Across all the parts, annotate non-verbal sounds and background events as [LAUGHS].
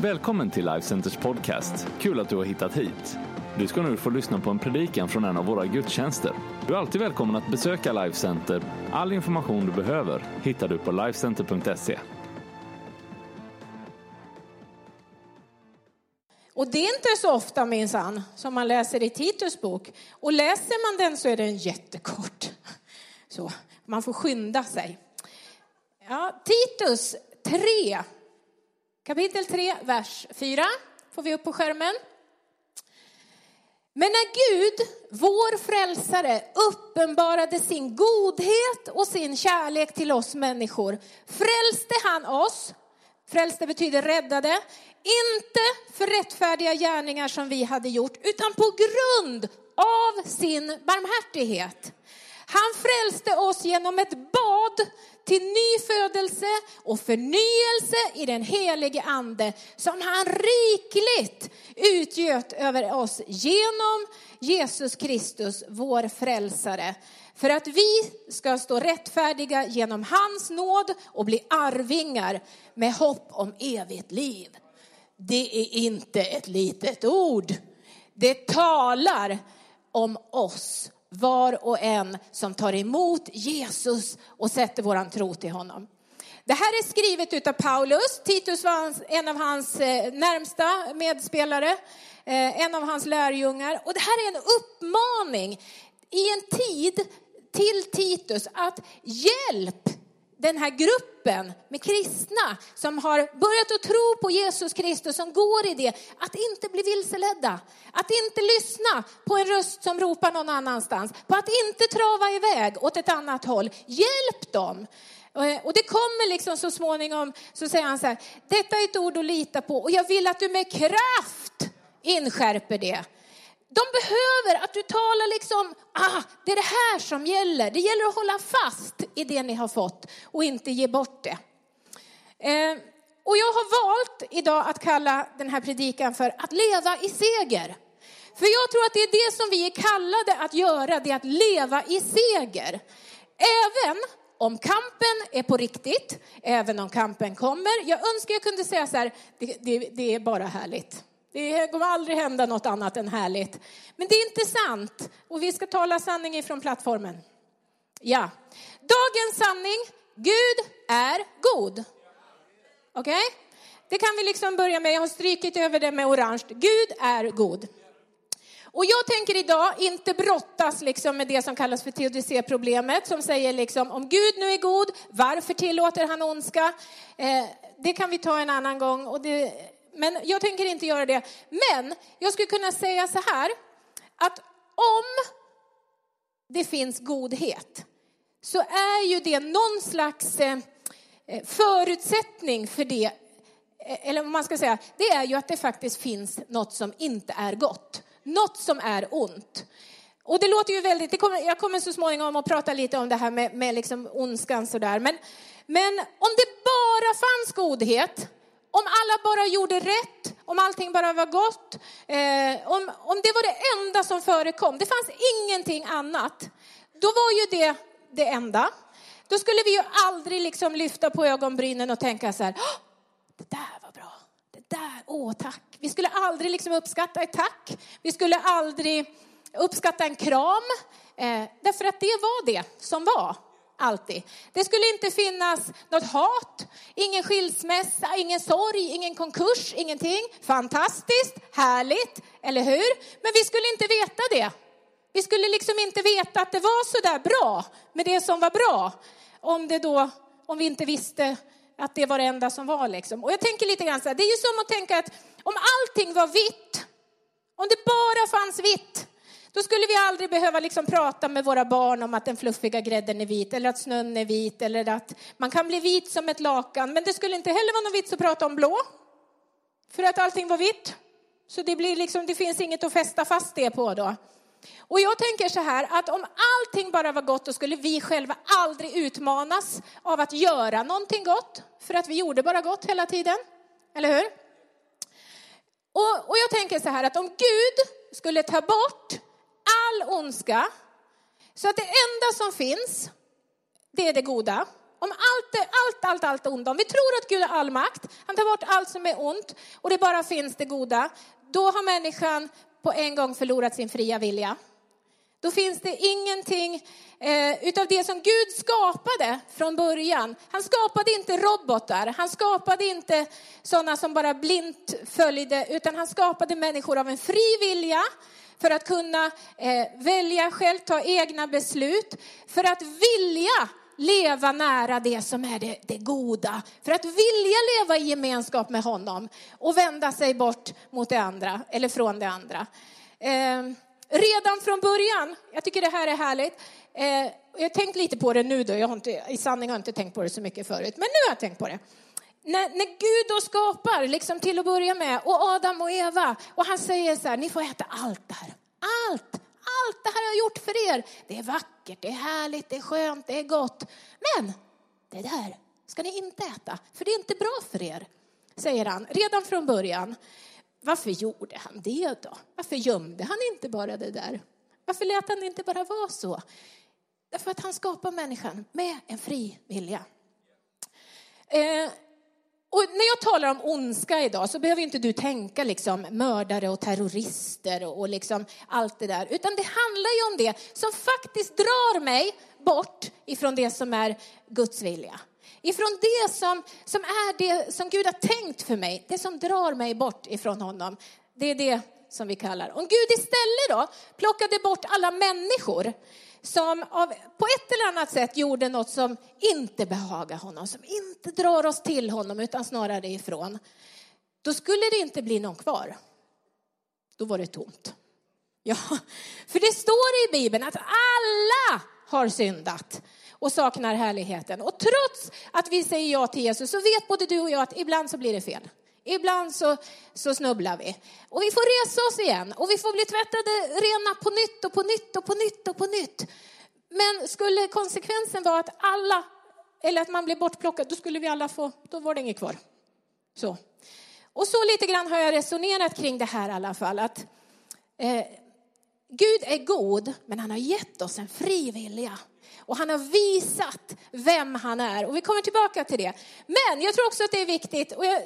Välkommen till Life Centers podcast. Kul att du har hittat hit. Du ska nu få lyssna på en predikan från en av våra gudstjänster. Du är alltid välkommen att besöka Life Center. All information du behöver hittar du på lifecenter.se. Och det är inte så ofta minsann som man läser i Titus bok. Och läser man den så är den jättekort. Så man får skynda sig. Ja, Titus 3, kapitel 3, vers 4 får vi upp på skärmen. Men när Gud, vår frälsare, uppenbarade sin godhet och sin kärlek till oss människor frälste han oss, frälste betyder räddade, inte för rättfärdiga gärningar som vi hade gjort, utan på grund av sin barmhärtighet. Han frälste oss genom ett bad till ny födelse och förnyelse i den helige ande som han rikligt utgöt över oss genom Jesus Kristus, vår frälsare. För att vi ska stå rättfärdiga genom hans nåd och bli arvingar med hopp om evigt liv. Det är inte ett litet ord. Det talar om oss var och en som tar emot Jesus och sätter våran tro till honom. Det här är skrivet av Paulus. Titus var en av hans eh, närmsta medspelare, eh, en av hans lärjungar. Och det här är en uppmaning i en tid till Titus att hjälp den här gruppen med kristna som har börjat att tro på Jesus Kristus, som går i det, att inte bli vilseledda. Att inte lyssna på en röst som ropar någon annanstans. På att inte trava iväg åt ett annat håll. Hjälp dem. Eh, och det kommer liksom så småningom, så säger han så här, detta är ett ord att lita på och jag vill att du med kraft inskärper det. De behöver att du talar liksom, ah, det är det här som gäller. Det gäller att hålla fast i det ni har fått och inte ge bort det. Eh, och jag har valt idag att kalla den här predikan för att leva i seger. För jag tror att det är det som vi är kallade att göra, det är att leva i seger. Även om kampen är på riktigt, även om kampen kommer. Jag önskar jag kunde säga så här, det, det, det är bara härligt. Det kommer aldrig hända något annat än härligt. Men det är inte sant. Och vi ska tala sanning ifrån plattformen. Ja. Dagens sanning, Gud är god. Okej? Okay? Det kan vi liksom börja med. Jag har strykit över det med orange. Gud är god. Och jag tänker idag inte brottas liksom med det som kallas för teodicéproblemet som säger liksom om Gud nu är god, varför tillåter han ondska? Eh, det kan vi ta en annan gång och det men jag tänker inte göra det. Men jag skulle kunna säga så här, att om det finns godhet så är ju det någon slags eh, eh, förutsättning för det, eh, eller vad man ska säga, det är ju att det faktiskt finns något som inte är gott, något som är ont. Och det låter ju väldigt, det kommer, jag kommer så småningom att prata lite om det här med, med liksom ondskan sådär, men, men om det bara fanns godhet om alla bara gjorde rätt, om allting bara var gott, eh, om, om det var det enda som förekom, det fanns ingenting annat, då var ju det det enda. Då skulle vi ju aldrig liksom lyfta på ögonbrynen och tänka så här, det där var bra, det där, åh tack. Vi skulle aldrig liksom uppskatta ett tack, vi skulle aldrig uppskatta en kram, eh, därför att det var det som var alltid. Det skulle inte finnas något hat, ingen skilsmässa, ingen sorg, ingen konkurs, ingenting. Fantastiskt, härligt, eller hur? Men vi skulle inte veta det. Vi skulle liksom inte veta att det var så där bra med det som var bra. Om, det då, om vi inte visste att det var det enda som var liksom. Och jag tänker lite grann så här, det är ju som att tänka att om allting var vitt, om det bara fanns vitt, då skulle vi aldrig behöva liksom prata med våra barn om att den fluffiga grädden är vit eller att snön är vit eller att man kan bli vit som ett lakan. Men det skulle inte heller vara någon vits att prata om blå. För att allting var vitt. Så det, blir liksom, det finns inget att fästa fast det på då. Och jag tänker så här att om allting bara var gott då skulle vi själva aldrig utmanas av att göra någonting gott. För att vi gjorde bara gott hela tiden. Eller hur? Och, och jag tänker så här att om Gud skulle ta bort all ondska. Så att det enda som finns, det är det goda. om allt, allt, allt, allt onda, om vi tror att Gud har all makt, han tar bort allt som är ont och det bara finns det goda, då har människan på en gång förlorat sin fria vilja. Då finns det ingenting eh, utav det som Gud skapade från början. Han skapade inte robotar, han skapade inte sådana som bara blint följde, utan han skapade människor av en fri vilja för att kunna eh, välja själv, ta egna beslut, för att vilja leva nära det som är det, det, goda. För att vilja leva i gemenskap med honom och vända sig bort mot det andra, eller från det andra. Eh, redan från början, jag tycker det här är härligt, eh, jag har tänkt lite på det nu då, jag har inte, i sanning har jag inte tänkt på det så mycket förut, men nu har jag tänkt på det. När, när Gud då skapar, liksom till att börja med, och Adam och Eva, och han säger så här, ni får äta allt det här. Allt, allt det här har jag gjort för er. Det är vackert, det är härligt, det är skönt, det är gott. Men det där ska ni inte äta, för det är inte bra för er, säger han redan från början. Varför gjorde han det då? Varför gömde han inte bara det där? Varför lät han inte bara vara så? Därför att han skapar människan med en fri vilja. Eh, och när jag talar om ondska idag så behöver inte du tänka liksom mördare och terrorister och, och liksom allt det där. Utan det handlar ju om det som faktiskt drar mig bort ifrån det som är Guds vilja. Ifrån det som, som är det som Gud har tänkt för mig, det som drar mig bort ifrån honom. Det är det som vi kallar. Om Gud istället då plockade bort alla människor som av, på ett eller annat sätt gjorde något som inte behagar honom, som inte drar oss till honom utan snarare ifrån, då skulle det inte bli någon kvar. Då var det tomt. Ja, för det står i Bibeln att alla har syndat och saknar härligheten. Och trots att vi säger ja till Jesus så vet både du och jag att ibland så blir det fel. Ibland så, så snubblar vi. Och vi får resa oss igen och vi får bli tvättade rena på nytt och på nytt och på nytt och på nytt. Men skulle konsekvensen vara att alla, eller att man blir bortplockad, då skulle vi alla få, då var det inget kvar. Så. Och så lite grann har jag resonerat kring det här i alla fall. Att, eh, Gud är god, men han har gett oss en fri vilja. Och han har visat vem han är. Och vi kommer tillbaka till det. Men jag tror också att det är viktigt, och jag,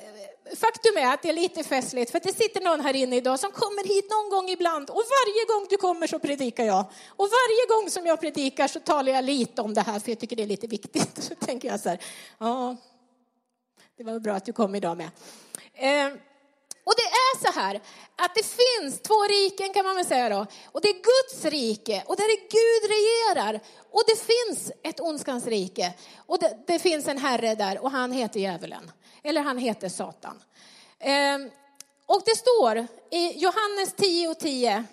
faktum är att det är lite festligt, för att det sitter någon här inne idag som kommer hit någon gång ibland. Och varje gång du kommer så predikar jag. Och varje gång som jag predikar så talar jag lite om det här, för jag tycker det är lite viktigt. [LAUGHS] Så tänker jag så här, ja, det var bra att du kom idag med. Eh, och det är så här att det finns två riken kan man väl säga då. Och det är Guds rike och där är Gud regerar. Och det finns ett ondskans rike. Och det, det finns en herre där och han heter djävulen. Eller han heter Satan. Ehm, och det står i Johannes 10 och 10.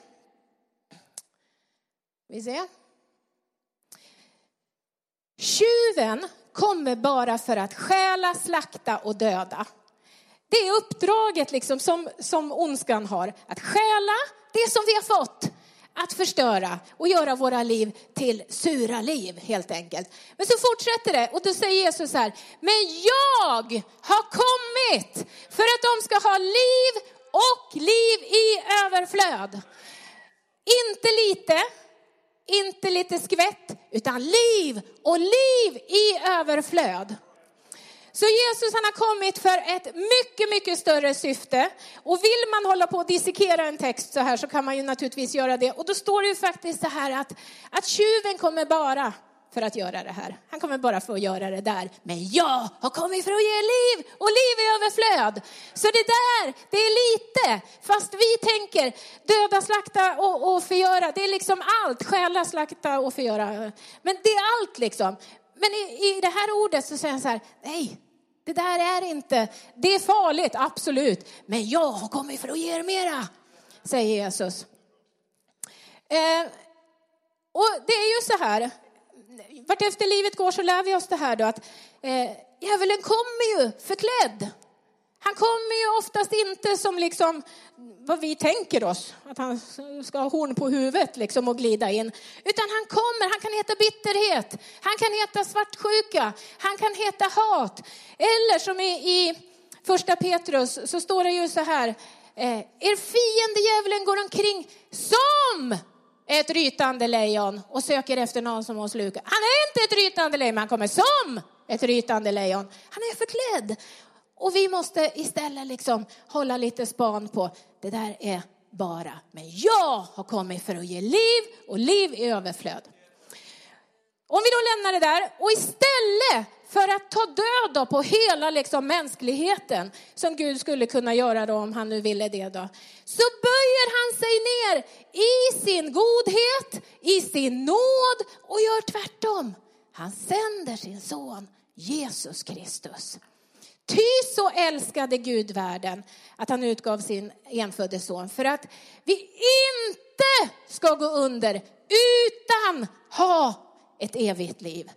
Vi ser. Tjuven kommer bara för att stjäla, slakta och döda. Det är uppdraget liksom som, som ondskan har. Att stjäla det som vi har fått. Att förstöra och göra våra liv till sura liv helt enkelt. Men så fortsätter det och då säger Jesus så här. Men jag har kommit för att de ska ha liv och liv i överflöd. Inte lite, inte lite skvätt, utan liv och liv i överflöd. Så Jesus han har kommit för ett mycket, mycket större syfte. Och vill man hålla på och dissekera en text så här så kan man ju naturligtvis göra det. Och då står det ju faktiskt så här att, att tjuven kommer bara för att göra det här. Han kommer bara för att göra det där. Men jag har kommit för att ge liv och liv i överflöd. Så det där, det är lite. Fast vi tänker döda, slakta och, och förgöra. Det är liksom allt. Stjäla, slakta och förgöra. Men det är allt liksom. Men i, i det här ordet så säger han så här, nej, det där är inte, det är farligt, absolut. Men jag har kommit för att ge er mera, säger Jesus. Eh, och det är ju så här, vart efter livet går så lär vi oss det här då att eh, djävulen kommer ju förklädd han kommer ju oftast inte som liksom vad vi tänker oss, att han ska ha horn på huvudet liksom och glida in. Utan han kommer, han kan heta bitterhet, han kan heta svartsjuka, han kan heta hat. Eller som i, i första Petrus så står det ju så här, eh, er fiende djävulen går omkring som ett rytande lejon och söker efter någon som har slukar. Han är inte ett rytande lejon, men han kommer som ett rytande lejon. Han är förklädd. Och vi måste istället liksom hålla lite span på, det där är bara, men jag har kommit för att ge liv och liv i överflöd. Om vi då lämnar det där och istället för att ta död på hela liksom mänskligheten som Gud skulle kunna göra då om han nu ville det då. Så böjer han sig ner i sin godhet, i sin nåd och gör tvärtom. Han sänder sin son Jesus Kristus. Ty så älskade Gud världen att han utgav sin enfödde son för att vi inte ska gå under utan ha ett evigt liv.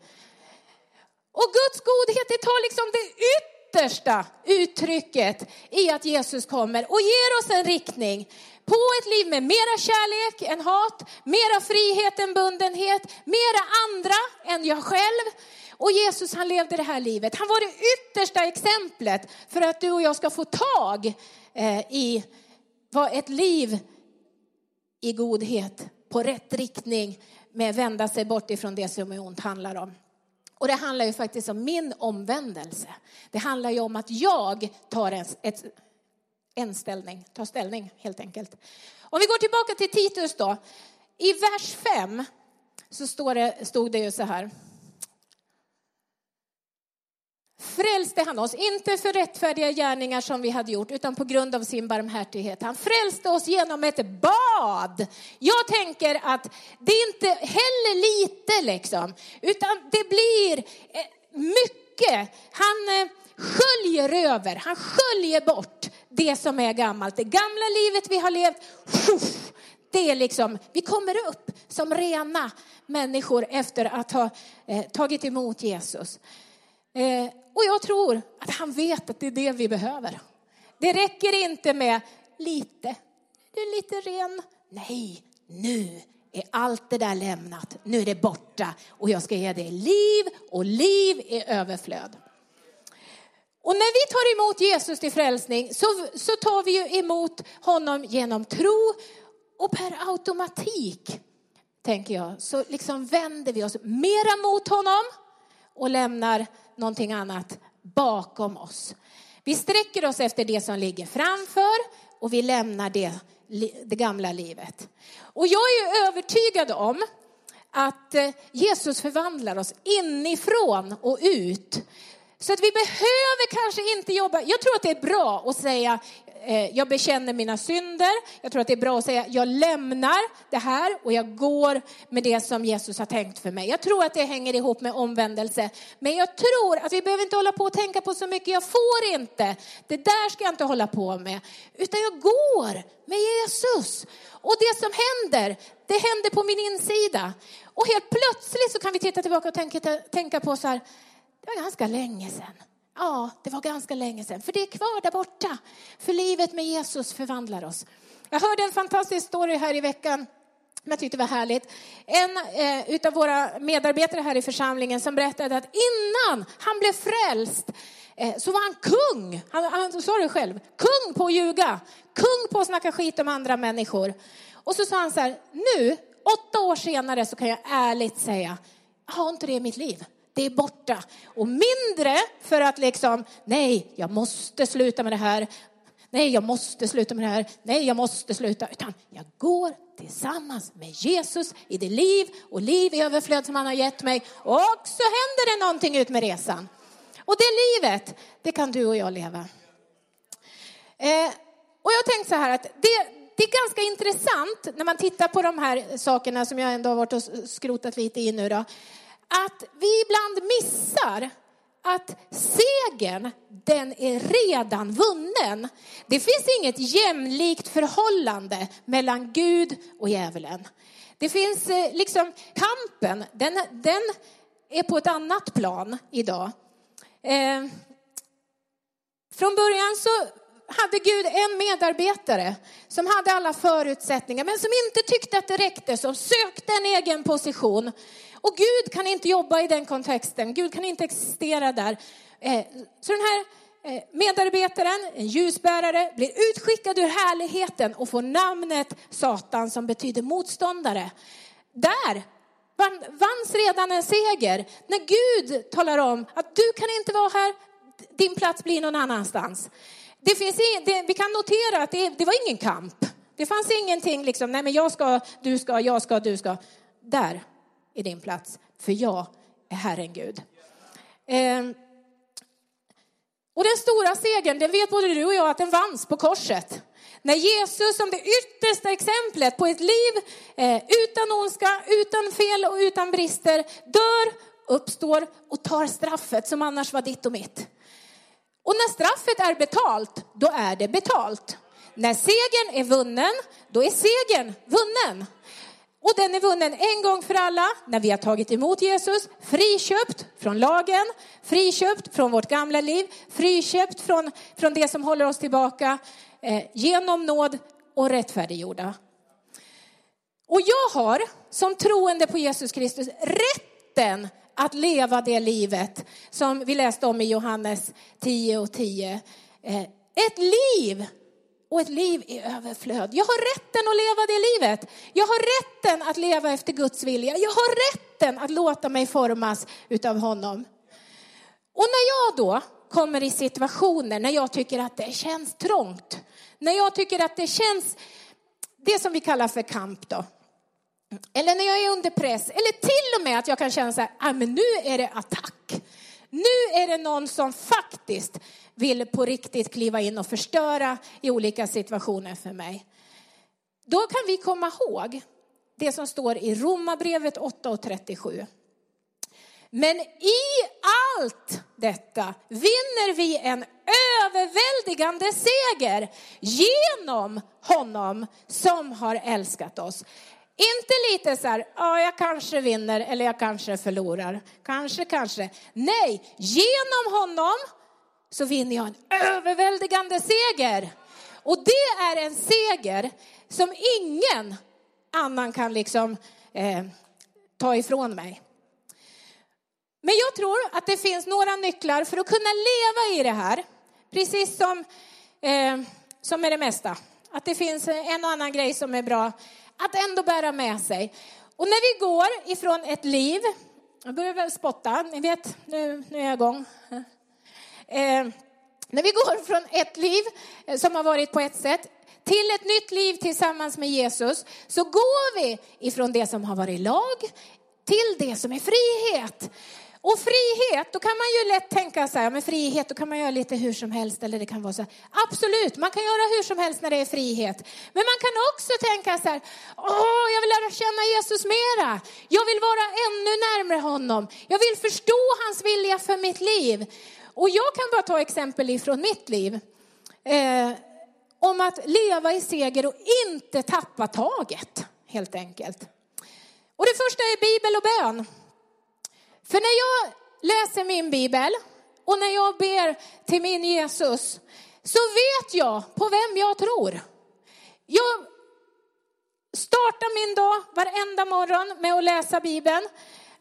Och Guds godhet, det tar liksom det yttersta uttrycket i att Jesus kommer och ger oss en riktning på ett liv med mera kärlek än hat, mera frihet än bundenhet, mera andra än jag själv. Och Jesus han levde det här livet. Han var det yttersta exemplet för att du och jag ska få tag eh, i vad ett liv i godhet på rätt riktning med vända sig bort ifrån det som är ont handlar om. Och det handlar ju faktiskt om min omvändelse. Det handlar ju om att jag tar en, ett, en ställning, tar ställning helt enkelt. Om vi går tillbaka till Titus då. I vers 5 så står det, stod det ju så här frälste han oss, inte för rättfärdiga gärningar som vi hade gjort, utan på grund av sin barmhärtighet. Han frälste oss genom ett bad. Jag tänker att det är inte heller lite liksom, utan det blir eh, mycket. Han eh, sköljer över, han sköljer bort det som är gammalt. Det gamla livet vi har levt, det är liksom, vi kommer upp som rena människor efter att ha eh, tagit emot Jesus. Och jag tror att han vet att det är det vi behöver. Det räcker inte med lite. Du är lite ren. Nej, nu är allt det där lämnat. Nu är det borta och jag ska ge dig liv och liv i överflöd. Och när vi tar emot Jesus till frälsning så, så tar vi ju emot honom genom tro och per automatik, tänker jag, så liksom vänder vi oss mera mot honom och lämnar någonting annat bakom oss. Vi sträcker oss efter det som ligger framför och vi lämnar det, det gamla livet. Och jag är övertygad om att eh, Jesus förvandlar oss inifrån och ut. Så att vi behöver kanske inte jobba. Jag tror att det är bra att säga Eh, jag bekänner mina synder. Jag tror att det är bra att säga jag lämnar det här och jag går med det som Jesus har tänkt för mig. Jag tror att det hänger ihop med omvändelse. Men jag tror att vi behöver inte hålla på och tänka på så mycket. Jag får inte. Det där ska jag inte hålla på med. Utan jag går med Jesus. Och det som händer, det händer på min insida. Och helt plötsligt så kan vi titta tillbaka och tänka, tänka på så här, det var ganska länge sedan. Ja, det var ganska länge sedan. För det är kvar där borta. För livet med Jesus förvandlar oss. Jag hörde en fantastisk story här i veckan som jag tyckte var härligt. En eh, utav våra medarbetare här i församlingen som berättade att innan han blev frälst eh, så var han kung. Han, han sa det själv. Kung på att ljuga. Kung på att snacka skit om andra människor. Och så sa han så här, nu, åtta år senare så kan jag ärligt säga, jag har inte det i mitt liv det är borta. Och mindre för att liksom, nej, jag måste sluta med det här. Nej, jag måste sluta med det här. Nej, jag måste sluta. Utan jag går tillsammans med Jesus i det liv och liv i överflöd som han har gett mig. Och så händer det någonting ut med resan. Och det livet, det kan du och jag leva. Eh, och jag tänkte så här att det, det är ganska intressant när man tittar på de här sakerna som jag ändå har varit och skrotat lite i nu då att vi ibland missar att segern, den är redan vunnen. Det finns inget jämlikt förhållande mellan Gud och djävulen. Det finns eh, liksom kampen, den, den är på ett annat plan idag. Eh, från början så hade Gud en medarbetare som hade alla förutsättningar men som inte tyckte att det räckte, som sökte en egen position. Och Gud kan inte jobba i den kontexten, Gud kan inte existera där. Eh, så den här eh, medarbetaren, en ljusbärare, blir utskickad ur härligheten och får namnet Satan som betyder motståndare. Där vanns redan en seger. När Gud talar om att du kan inte vara här, din plats blir någon annanstans. Det finns, det, vi kan notera att det, det var ingen kamp. Det fanns ingenting liksom, nej men jag ska, du ska, jag ska, du ska. Där i din plats, för jag är Herren Gud. Eh, och den stora segern, den vet både du och jag att den vanns på korset. När Jesus som det yttersta exemplet på ett liv eh, utan ondska, utan fel och utan brister dör, uppstår och tar straffet som annars var ditt och mitt. Och när straffet är betalt, då är det betalt. När segern är vunnen, då är segern vunnen. Och den är vunnen en gång för alla när vi har tagit emot Jesus, friköpt från lagen, friköpt från vårt gamla liv, friköpt från, från det som håller oss tillbaka, eh, genom nåd och rättfärdiggjorda. Och jag har som troende på Jesus Kristus rätten att leva det livet som vi läste om i Johannes 10 och 10. Eh, ett liv och ett liv i överflöd. Jag har rätten att leva det livet. Jag har rätten att leva efter Guds vilja. Jag har rätten att låta mig formas utav honom. Och när jag då kommer i situationer när jag tycker att det känns trångt, när jag tycker att det känns det som vi kallar för kamp då. Eller när jag är under press, eller till och med att jag kan känna så här, ah, men nu är det attack. Nu är det någon som faktiskt vill på riktigt kliva in och förstöra i olika situationer för mig. Då kan vi komma ihåg det som står i Romarbrevet 8 och 37. Men i allt detta vinner vi en överväldigande seger genom honom som har älskat oss. Inte lite så här, ja jag kanske vinner eller jag kanske förlorar. Kanske, kanske. Nej, genom honom så vinner jag en överväldigande seger. Och det är en seger som ingen annan kan liksom eh, ta ifrån mig. Men jag tror att det finns några nycklar för att kunna leva i det här. Precis som, eh, som med det mesta. Att det finns en och annan grej som är bra att ändå bära med sig. Och när vi går ifrån ett liv, jag börjar väl spotta, ni vet, nu, nu är jag igång. Eh, när vi går från ett liv eh, som har varit på ett sätt till ett nytt liv tillsammans med Jesus så går vi ifrån det som har varit lag till det som är frihet. Och frihet, då kan man ju lätt tänka så här, men frihet då kan man göra lite hur som helst eller det kan vara så här. Absolut, man kan göra hur som helst när det är frihet. Men man kan också tänka så här, åh, jag vill lära känna Jesus mera. Jag vill vara ännu närmare honom. Jag vill förstå hans vilja för mitt liv. Och jag kan bara ta exempel ifrån mitt liv. Eh, om att leva i seger och inte tappa taget, helt enkelt. Och det första är bibel och bön. För när jag läser min bibel och när jag ber till min Jesus så vet jag på vem jag tror. Jag startar min dag varenda morgon med att läsa bibeln.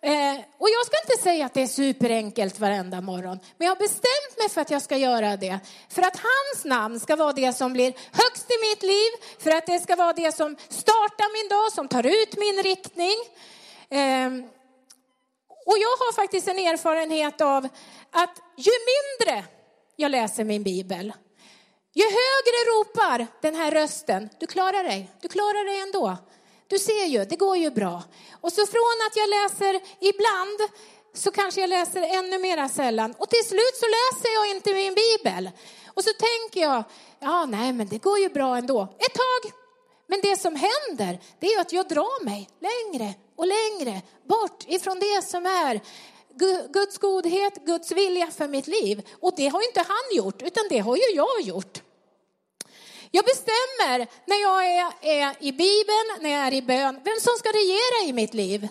Eh, och jag ska inte säga att det är superenkelt varenda morgon, men jag har bestämt mig för att jag ska göra det. För att hans namn ska vara det som blir högst i mitt liv, för att det ska vara det som startar min dag, som tar ut min riktning. Eh, och jag har faktiskt en erfarenhet av att ju mindre jag läser min bibel, ju högre ropar den här rösten, du klarar dig, du klarar dig ändå. Du ser ju, det går ju bra. Och så från att jag läser ibland så kanske jag läser ännu mera sällan. Och till slut så läser jag inte min bibel. Och så tänker jag, ja nej men det går ju bra ändå. Ett tag. Men det som händer, det är att jag drar mig längre och längre bort ifrån det som är Guds godhet, Guds vilja för mitt liv. Och det har inte han gjort, utan det har ju jag gjort. Jag bestämmer när jag är, är i Bibeln, när jag är i bön, vem som ska regera i mitt liv.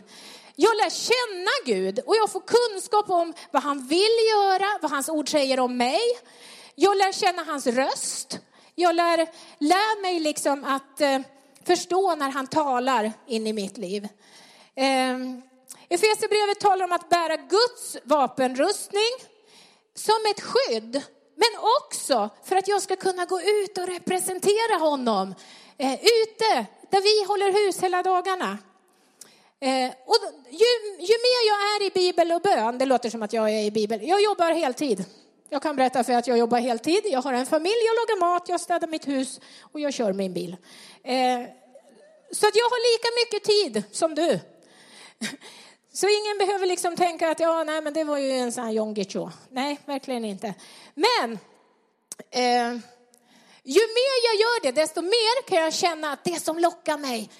Jag lär känna Gud och jag får kunskap om vad han vill göra, vad hans ord säger om mig. Jag lär känna hans röst. Jag lär, lär mig liksom att eh, förstå när han talar in i mitt liv. Eh, Efesierbrevet talar om att bära Guds vapenrustning som ett skydd men också för att jag ska kunna gå ut och representera honom eh, ute där vi håller hus hela dagarna. Eh, och ju, ju mer jag är i bibel och bön, det låter som att jag är i bibel, jag jobbar heltid. Jag kan berätta för att jag jobbar heltid. Jag har en familj, jag lagar mat, jag städar mitt hus och jag kör min bil. Eh, så att jag har lika mycket tid som du. Så ingen behöver liksom tänka att ja, nej, men det var ju en sån här jongicho. Nej, verkligen inte. Men eh, ju mer jag gör det, desto mer kan jag känna att det som lockar mig,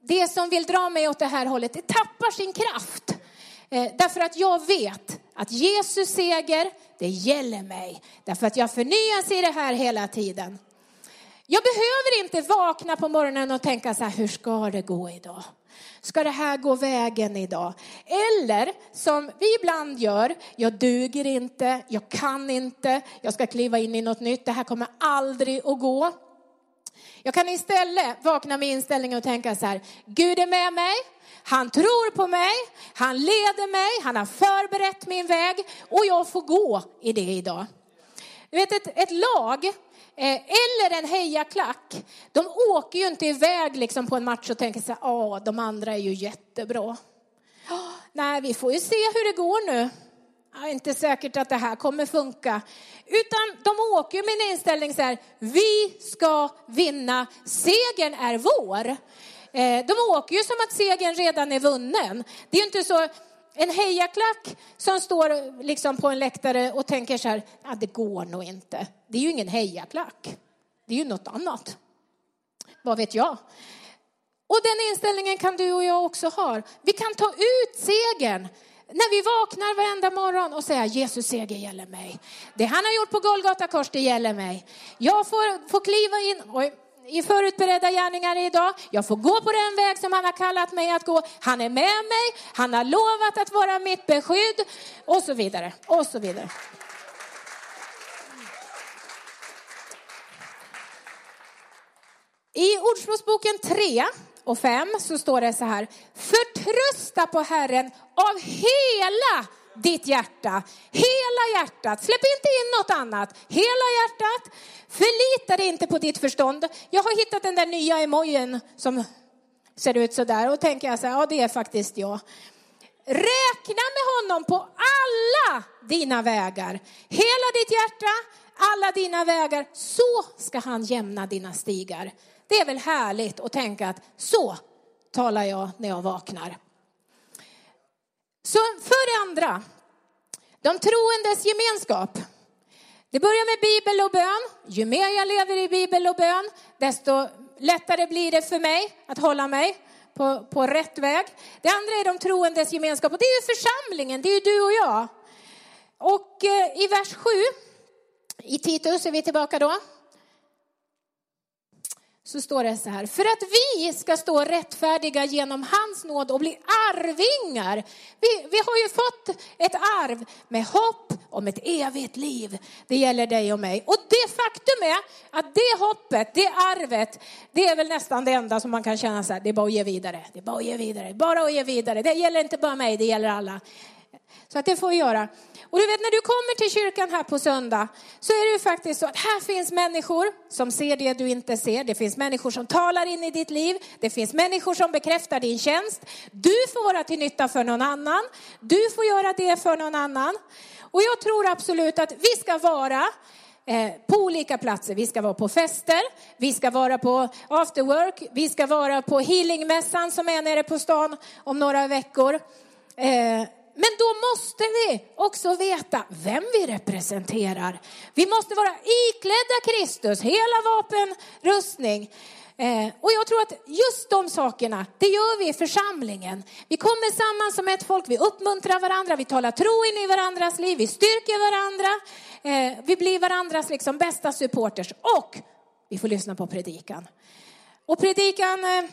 det som vill dra mig åt det här hållet, det tappar sin kraft. Eh, därför att jag vet att Jesus seger, det gäller mig. Därför att jag förnyas i det här hela tiden. Jag behöver inte vakna på morgonen och tänka så här, hur ska det gå idag? Ska det här gå vägen idag? Eller som vi ibland gör, jag duger inte, jag kan inte, jag ska kliva in i något nytt, det här kommer aldrig att gå. Jag kan istället vakna med inställningen och tänka så här, Gud är med mig, han tror på mig, han leder mig, han har förberett min väg och jag får gå i det idag. Du vet ett, ett lag eh, eller en hejaklack, de åker ju inte iväg liksom på en match och tänker så här, ja de andra är ju jättebra. Ah, nej, vi får ju se hur det går nu. Det är inte säkert att det här kommer funka. Utan de åker med en inställning så här, vi ska vinna, segern är vår. Eh, de åker ju som att segern redan är vunnen. Det är ju inte så, en hejaklack som står liksom på en läktare och tänker så här, ah, det går nog inte. Det är ju ingen hejaklack. Det är ju något annat. Vad vet jag? Och den inställningen kan du och jag också ha. Vi kan ta ut segern när vi vaknar varenda morgon och säga Jesus seger gäller mig. Det han har gjort på Golgata kors, det gäller mig. Jag får, får kliva in oj, i förutberedda gärningar idag. Jag får gå på den väg som han har kallat mig att gå. Han är med mig, han har lovat att vara mitt beskydd och så vidare. Och så vidare. I Ordspråksboken 3 och 5 så står det så här. Förtrösta på Herren av hela ditt hjärta. Hela hjärtat. Släpp inte in något annat. Hela hjärtat. Förlita dig inte på ditt förstånd. Jag har hittat den där nya emojin som ser ut så där och tänker jag så här, ja det är faktiskt jag. Räkna med honom på alla dina vägar. Hela ditt hjärta, alla dina vägar. Så ska han jämna dina stigar. Det är väl härligt att tänka att så talar jag när jag vaknar. Så för det andra, de troendes gemenskap. Det börjar med bibel och bön. Ju mer jag lever i bibel och bön, desto lättare blir det för mig att hålla mig på, på rätt väg. Det andra är de troendes gemenskap och det är ju församlingen, det är ju du och jag. Och eh, i vers 7 i Titus är vi tillbaka då så står det så här, för att vi ska stå rättfärdiga genom hans nåd och bli arvingar. Vi, vi har ju fått ett arv med hopp om ett evigt liv. Det gäller dig och mig. Och det faktum är att det hoppet, det arvet, det är väl nästan det enda som man kan känna så här, det är bara att ge vidare, det är bara att ge vidare, bara att ge vidare. Det gäller inte bara mig, det gäller alla. Så att det får vi göra. Och du vet när du kommer till kyrkan här på söndag så är det ju faktiskt så att här finns människor som ser det du inte ser. Det finns människor som talar in i ditt liv. Det finns människor som bekräftar din tjänst. Du får vara till nytta för någon annan. Du får göra det för någon annan. Och jag tror absolut att vi ska vara eh, på olika platser. Vi ska vara på fester, vi ska vara på after work, vi ska vara på healingmässan som är nere på stan om några veckor. Eh, men då måste vi också veta vem vi representerar. Vi måste vara iklädda Kristus, hela vapenrustning. Eh, och jag tror att just de sakerna, det gör vi i församlingen. Vi kommer samman som ett folk, vi uppmuntrar varandra, vi talar tro in i varandras liv, vi styrker varandra. Eh, vi blir varandras liksom bästa supporters och vi får lyssna på predikan. Och predikan eh,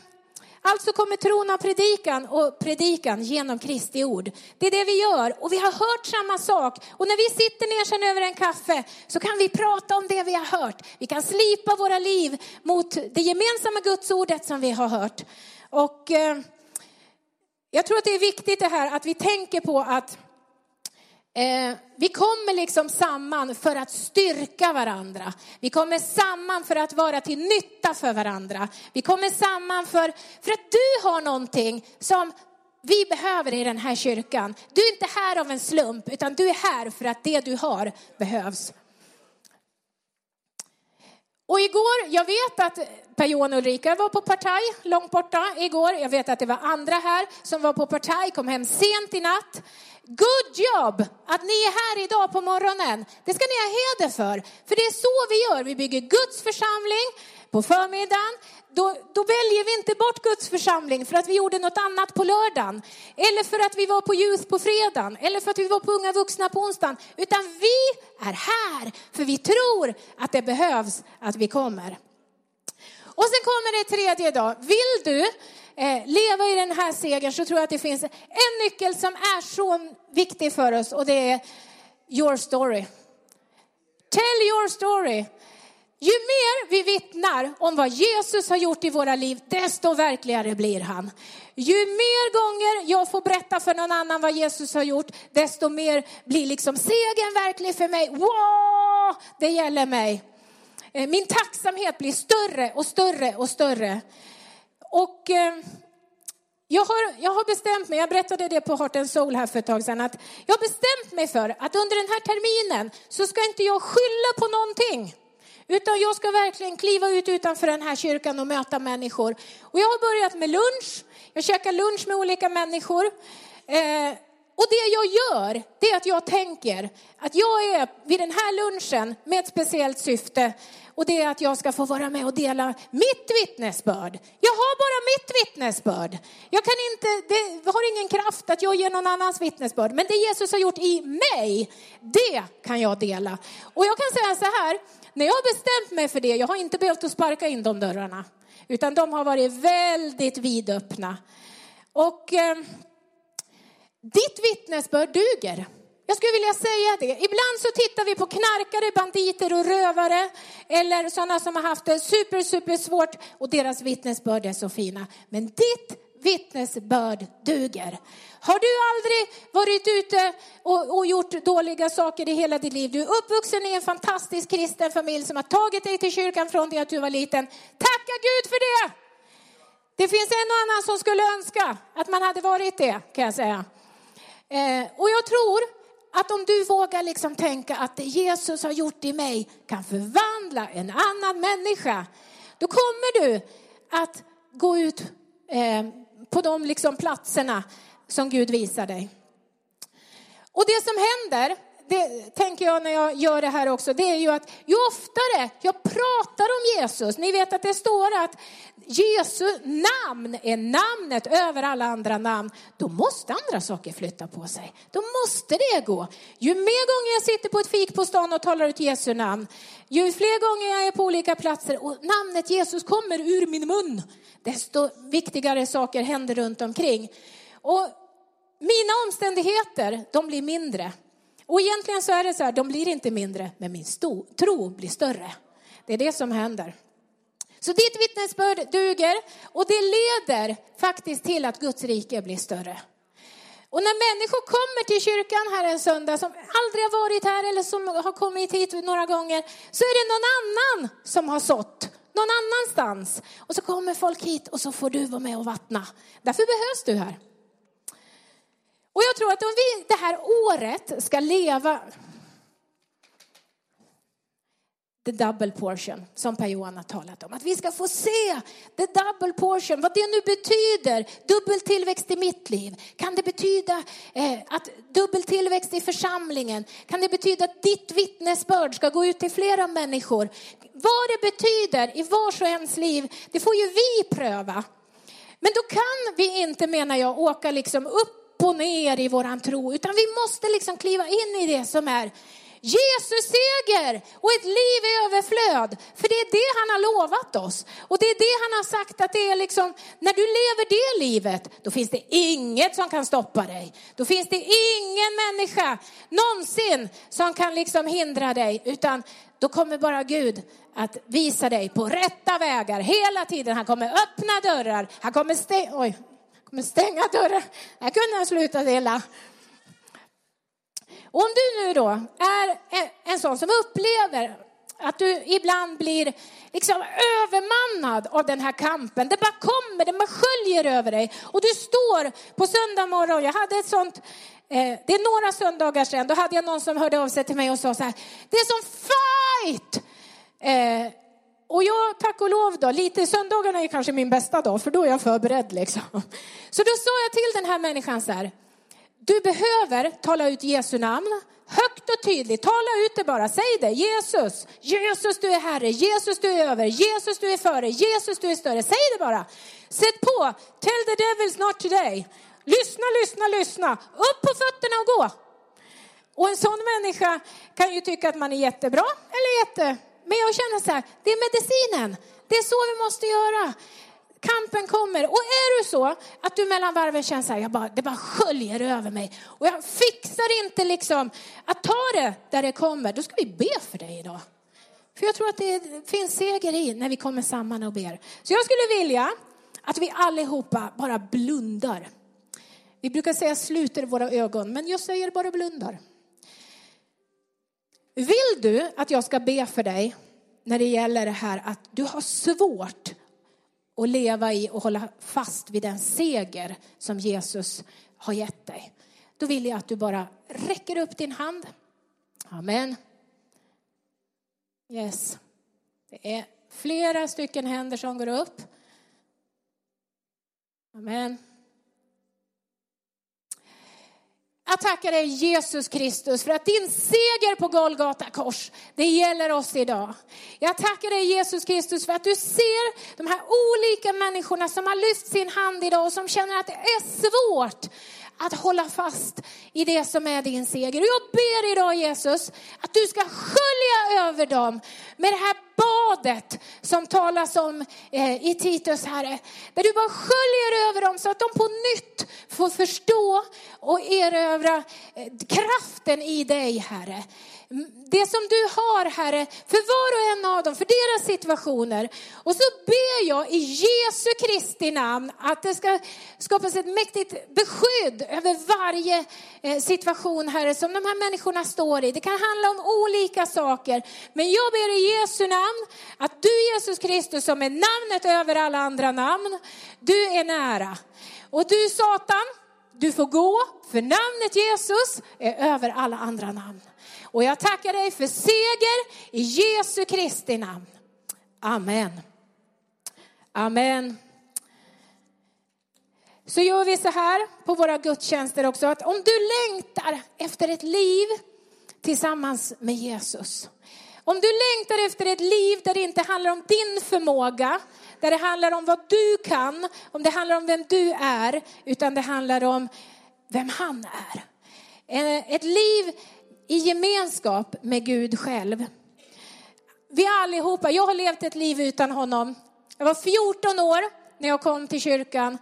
Alltså kommer tron av predikan och predikan genom Kristi ord. Det är det vi gör och vi har hört samma sak. Och när vi sitter ner sen över en kaffe så kan vi prata om det vi har hört. Vi kan slipa våra liv mot det gemensamma gudsordet som vi har hört. Och eh, jag tror att det är viktigt det här att vi tänker på att Eh, vi kommer liksom samman för att styrka varandra. Vi kommer samman för att vara till nytta för varandra. Vi kommer samman för, för att du har någonting som vi behöver i den här kyrkan. Du är inte här av en slump, utan du är här för att det du har behövs. Och igår, jag vet att Per-Johan och Ulrika var på partaj långt borta igår. Jag vet att det var andra här som var på partaj, kom hem sent i natt. Good job att ni är här idag på morgonen. Det ska ni ha heder för. För det är så vi gör. Vi bygger Guds församling på förmiddagen. Då, då, väljer vi inte bort Guds församling för att vi gjorde något annat på lördagen. Eller för att vi var på ljus på fredagen. Eller för att vi var på Unga Vuxna på onsdagen. Utan vi är här för vi tror att det behövs att vi kommer. Och sen kommer det tredje dag. Vill du eh, leva i den här segern så tror jag att det finns en nyckel som är så viktig för oss och det är your story. Tell your story. Ju mer vi vittnar om vad Jesus har gjort i våra liv, desto verkligare blir han. Ju mer gånger jag får berätta för någon annan vad Jesus har gjort, desto mer blir liksom segern verklig för mig. Wow, det gäller mig. Eh, min tacksamhet blir större och större och större. Och eh, jag har, jag har bestämt mig, jag berättade det på Heart and Soul här för ett tag sedan, att jag har bestämt mig för att under den här terminen så ska inte jag skylla på någonting. Utan jag ska verkligen kliva ut utanför den här kyrkan och möta människor. Och jag har börjat med lunch. Jag käkar lunch med olika människor. Eh, och det jag gör, det är att jag tänker att jag är vid den här lunchen med ett speciellt syfte. Och det är att jag ska få vara med och dela mitt vittnesbörd. Jag har bara mitt vittnesbörd. Jag kan inte, det har ingen kraft att jag ger någon annans vittnesbörd. Men det Jesus har gjort i mig, det kan jag dela. Och jag kan säga så här, när jag har bestämt mig för det, jag har inte behövt att sparka in de dörrarna. Utan de har varit väldigt vidöppna. Och eh, ditt vittnesbörd duger. Jag skulle vilja säga det. Ibland så tittar vi på knarkare, banditer och rövare eller sådana som har haft det super, super svårt och deras vittnesbörd är så fina. Men ditt vittnesbörd duger. Har du aldrig varit ute och, och, gjort dåliga saker i hela ditt liv? Du är uppvuxen i en fantastisk kristen familj som har tagit dig till kyrkan från det att du var liten. Tacka Gud för det! Det finns en och annan som skulle önska att man hade varit det, kan jag säga. Eh, och jag tror att om du vågar liksom tänka att det Jesus har gjort i mig kan förvandla en annan människa, då kommer du att gå ut eh, på de liksom platserna som Gud visar dig. Och det som händer, det tänker jag när jag gör det här också, det är ju att ju oftare jag pratar om Jesus, ni vet att det står att Jesu namn är namnet över alla andra namn, då måste andra saker flytta på sig. Då måste det gå. Ju mer gånger jag sitter på ett fik på stan och talar ut Jesu namn, ju fler gånger jag är på olika platser och namnet Jesus kommer ur min mun, desto viktigare saker händer runt omkring. Och mina omständigheter, de blir mindre. Och egentligen så är det så här, de blir inte mindre, men min tro blir större. Det är det som händer. Så ditt vittnesbörd duger och det leder faktiskt till att Guds rike blir större. Och när människor kommer till kyrkan här en söndag som aldrig har varit här eller som har kommit hit några gånger så är det någon annan som har sått någon annanstans. Och så kommer folk hit och så får du vara med och vattna. Därför behövs du här. Och jag tror att om vi det här året ska leva the double portion som Per-Johan har talat om. Att vi ska få se the double portion, vad det nu betyder. Dubbel tillväxt i mitt liv. Kan det betyda eh, att dubbel tillväxt i församlingen? Kan det betyda att ditt vittnesbörd ska gå ut till flera människor? Vad det betyder i vars och ens liv, det får ju vi pröva. Men då kan vi inte, menar jag, åka liksom upp och ner i våran tro, utan vi måste liksom kliva in i det som är Jesus seger och ett liv i överflöd. För det är det han har lovat oss. Och det är det han har sagt att det är liksom, när du lever det livet, då finns det inget som kan stoppa dig. Då finns det ingen människa någonsin som kan liksom hindra dig, utan då kommer bara Gud att visa dig på rätta vägar hela tiden. Han kommer öppna dörrar, han kommer, stäng Oj, kommer stänga dörrar. Här kunde han sluta illa. Och om du nu då är en sån som upplever att du ibland blir liksom övermannad av den här kampen. Det bara kommer, det bara sköljer över dig. Och du står på söndag morgon, jag hade ett sånt, eh, det är några söndagar sedan, då hade jag någon som hörde av sig till mig och sa så här, det är som fight! Eh, och jag, tack och lov då, lite söndagarna är kanske min bästa dag, för då är jag förberedd liksom. Så då sa jag till den här människan så här, du behöver tala ut Jesu namn, högt och tydligt, tala ut det bara, säg det, Jesus, Jesus du är Herre, Jesus du är över, Jesus du är före, Jesus du är större, säg det bara. Sätt på, tell the devils not today. Lyssna, lyssna, lyssna, upp på fötterna och gå. Och en sån människa kan ju tycka att man är jättebra eller jätte men jag känner så här, det är medicinen. Det är så vi måste göra. Kampen kommer. Och är du så att du mellan varven känner så här, jag bara, det bara sköljer över mig. Och jag fixar inte liksom att ta det där det kommer. Då ska vi be för dig idag. För jag tror att det finns seger i när vi kommer samman och ber. Så jag skulle vilja att vi allihopa bara blundar. Vi brukar säga sluter våra ögon, men jag säger bara blundar. Vill du att jag ska be för dig när det gäller det här att du har svårt och leva i och hålla fast vid den seger som Jesus har gett dig. Då vill jag att du bara räcker upp din hand. Amen. Yes. Det är flera stycken händer som går upp. Amen. Jag tackar dig Jesus Kristus för att din seger på Golgata kors, det gäller oss idag. Jag tackar dig Jesus Kristus för att du ser de här olika människorna som har lyft sin hand idag och som känner att det är svårt att hålla fast i det som är din seger. Och jag ber idag Jesus att du ska skölja över dem med det här badet som talas om eh, i Titus, Herre. Där du bara sköljer över dem så att de på nytt får förstå och erövra eh, kraften i dig, Herre det som du har Herre, för var och en av dem, för deras situationer. Och så ber jag i Jesu Kristi namn att det ska skapas ett mäktigt beskydd över varje eh, situation Herre som de här människorna står i. Det kan handla om olika saker. Men jag ber i Jesu namn att du Jesus Kristus som är namnet över alla andra namn, du är nära. Och du Satan, du får gå, för namnet Jesus är över alla andra namn. Och jag tackar dig för seger i Jesu Kristi namn. Amen. Amen. Så gör vi så här på våra gudstjänster också att om du längtar efter ett liv tillsammans med Jesus. Om du längtar efter ett liv där det inte handlar om din förmåga, där det handlar om vad du kan, om det handlar om vem du är, utan det handlar om vem han är. Eh, ett liv i gemenskap med Gud själv. Vi allihopa, jag har levt ett liv utan honom. Jag var 14 år när jag kom till kyrkan.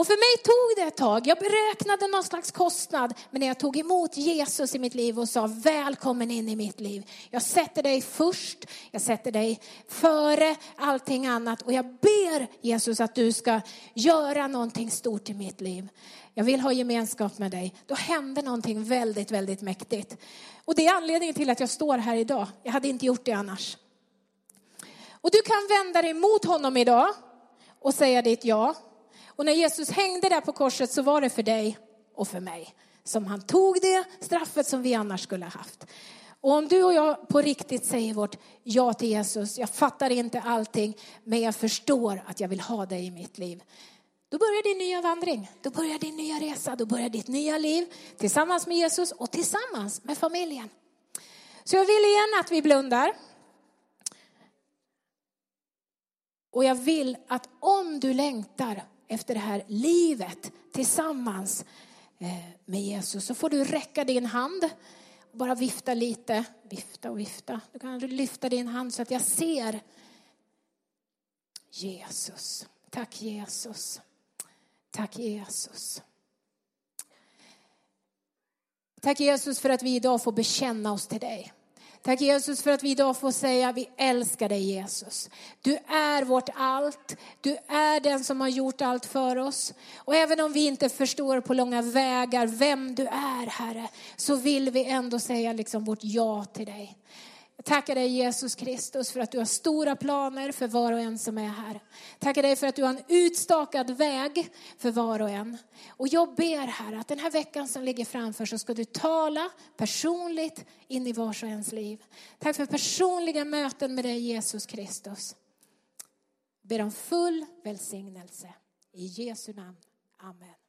Och för mig tog det ett tag. Jag beräknade någon slags kostnad. Men när jag tog emot Jesus i mitt liv och sa välkommen in i mitt liv. Jag sätter dig först. Jag sätter dig före allting annat. Och jag ber Jesus att du ska göra någonting stort i mitt liv jag vill ha gemenskap med dig. Då hände någonting väldigt, väldigt mäktigt. Och det är anledningen till att jag står här idag. Jag hade inte gjort det annars. Och du kan vända dig mot honom idag och säga ditt ja. Och när Jesus hängde där på korset så var det för dig och för mig. Som han tog det straffet som vi annars skulle ha haft. Och om du och jag på riktigt säger vårt ja till Jesus, jag fattar inte allting, men jag förstår att jag vill ha dig i mitt liv. Då börjar din nya vandring, då börjar din nya resa, då börjar ditt nya liv tillsammans med Jesus och tillsammans med familjen. Så jag vill igen att vi blundar. Och jag vill att om du längtar efter det här livet tillsammans eh, med Jesus så får du räcka din hand och bara vifta lite. Vifta och vifta. Du kan lyfta din hand så att jag ser Jesus. Tack Jesus. Tack Jesus. Tack Jesus för att vi idag får bekänna oss till dig. Tack Jesus för att vi idag får säga vi älskar dig Jesus. Du är vårt allt. Du är den som har gjort allt för oss. Och även om vi inte förstår på långa vägar vem du är Herre, så vill vi ändå säga liksom vårt ja till dig. Jag tackar dig Jesus Kristus för att du har stora planer för var och en som är här. Tackar dig för att du har en utstakad väg för var och en. Och jag ber här att den här veckan som ligger framför så ska du tala personligt in i vars och ens liv. Tack för personliga möten med dig Jesus Kristus. Jag ber om full välsignelse. I Jesu namn. Amen.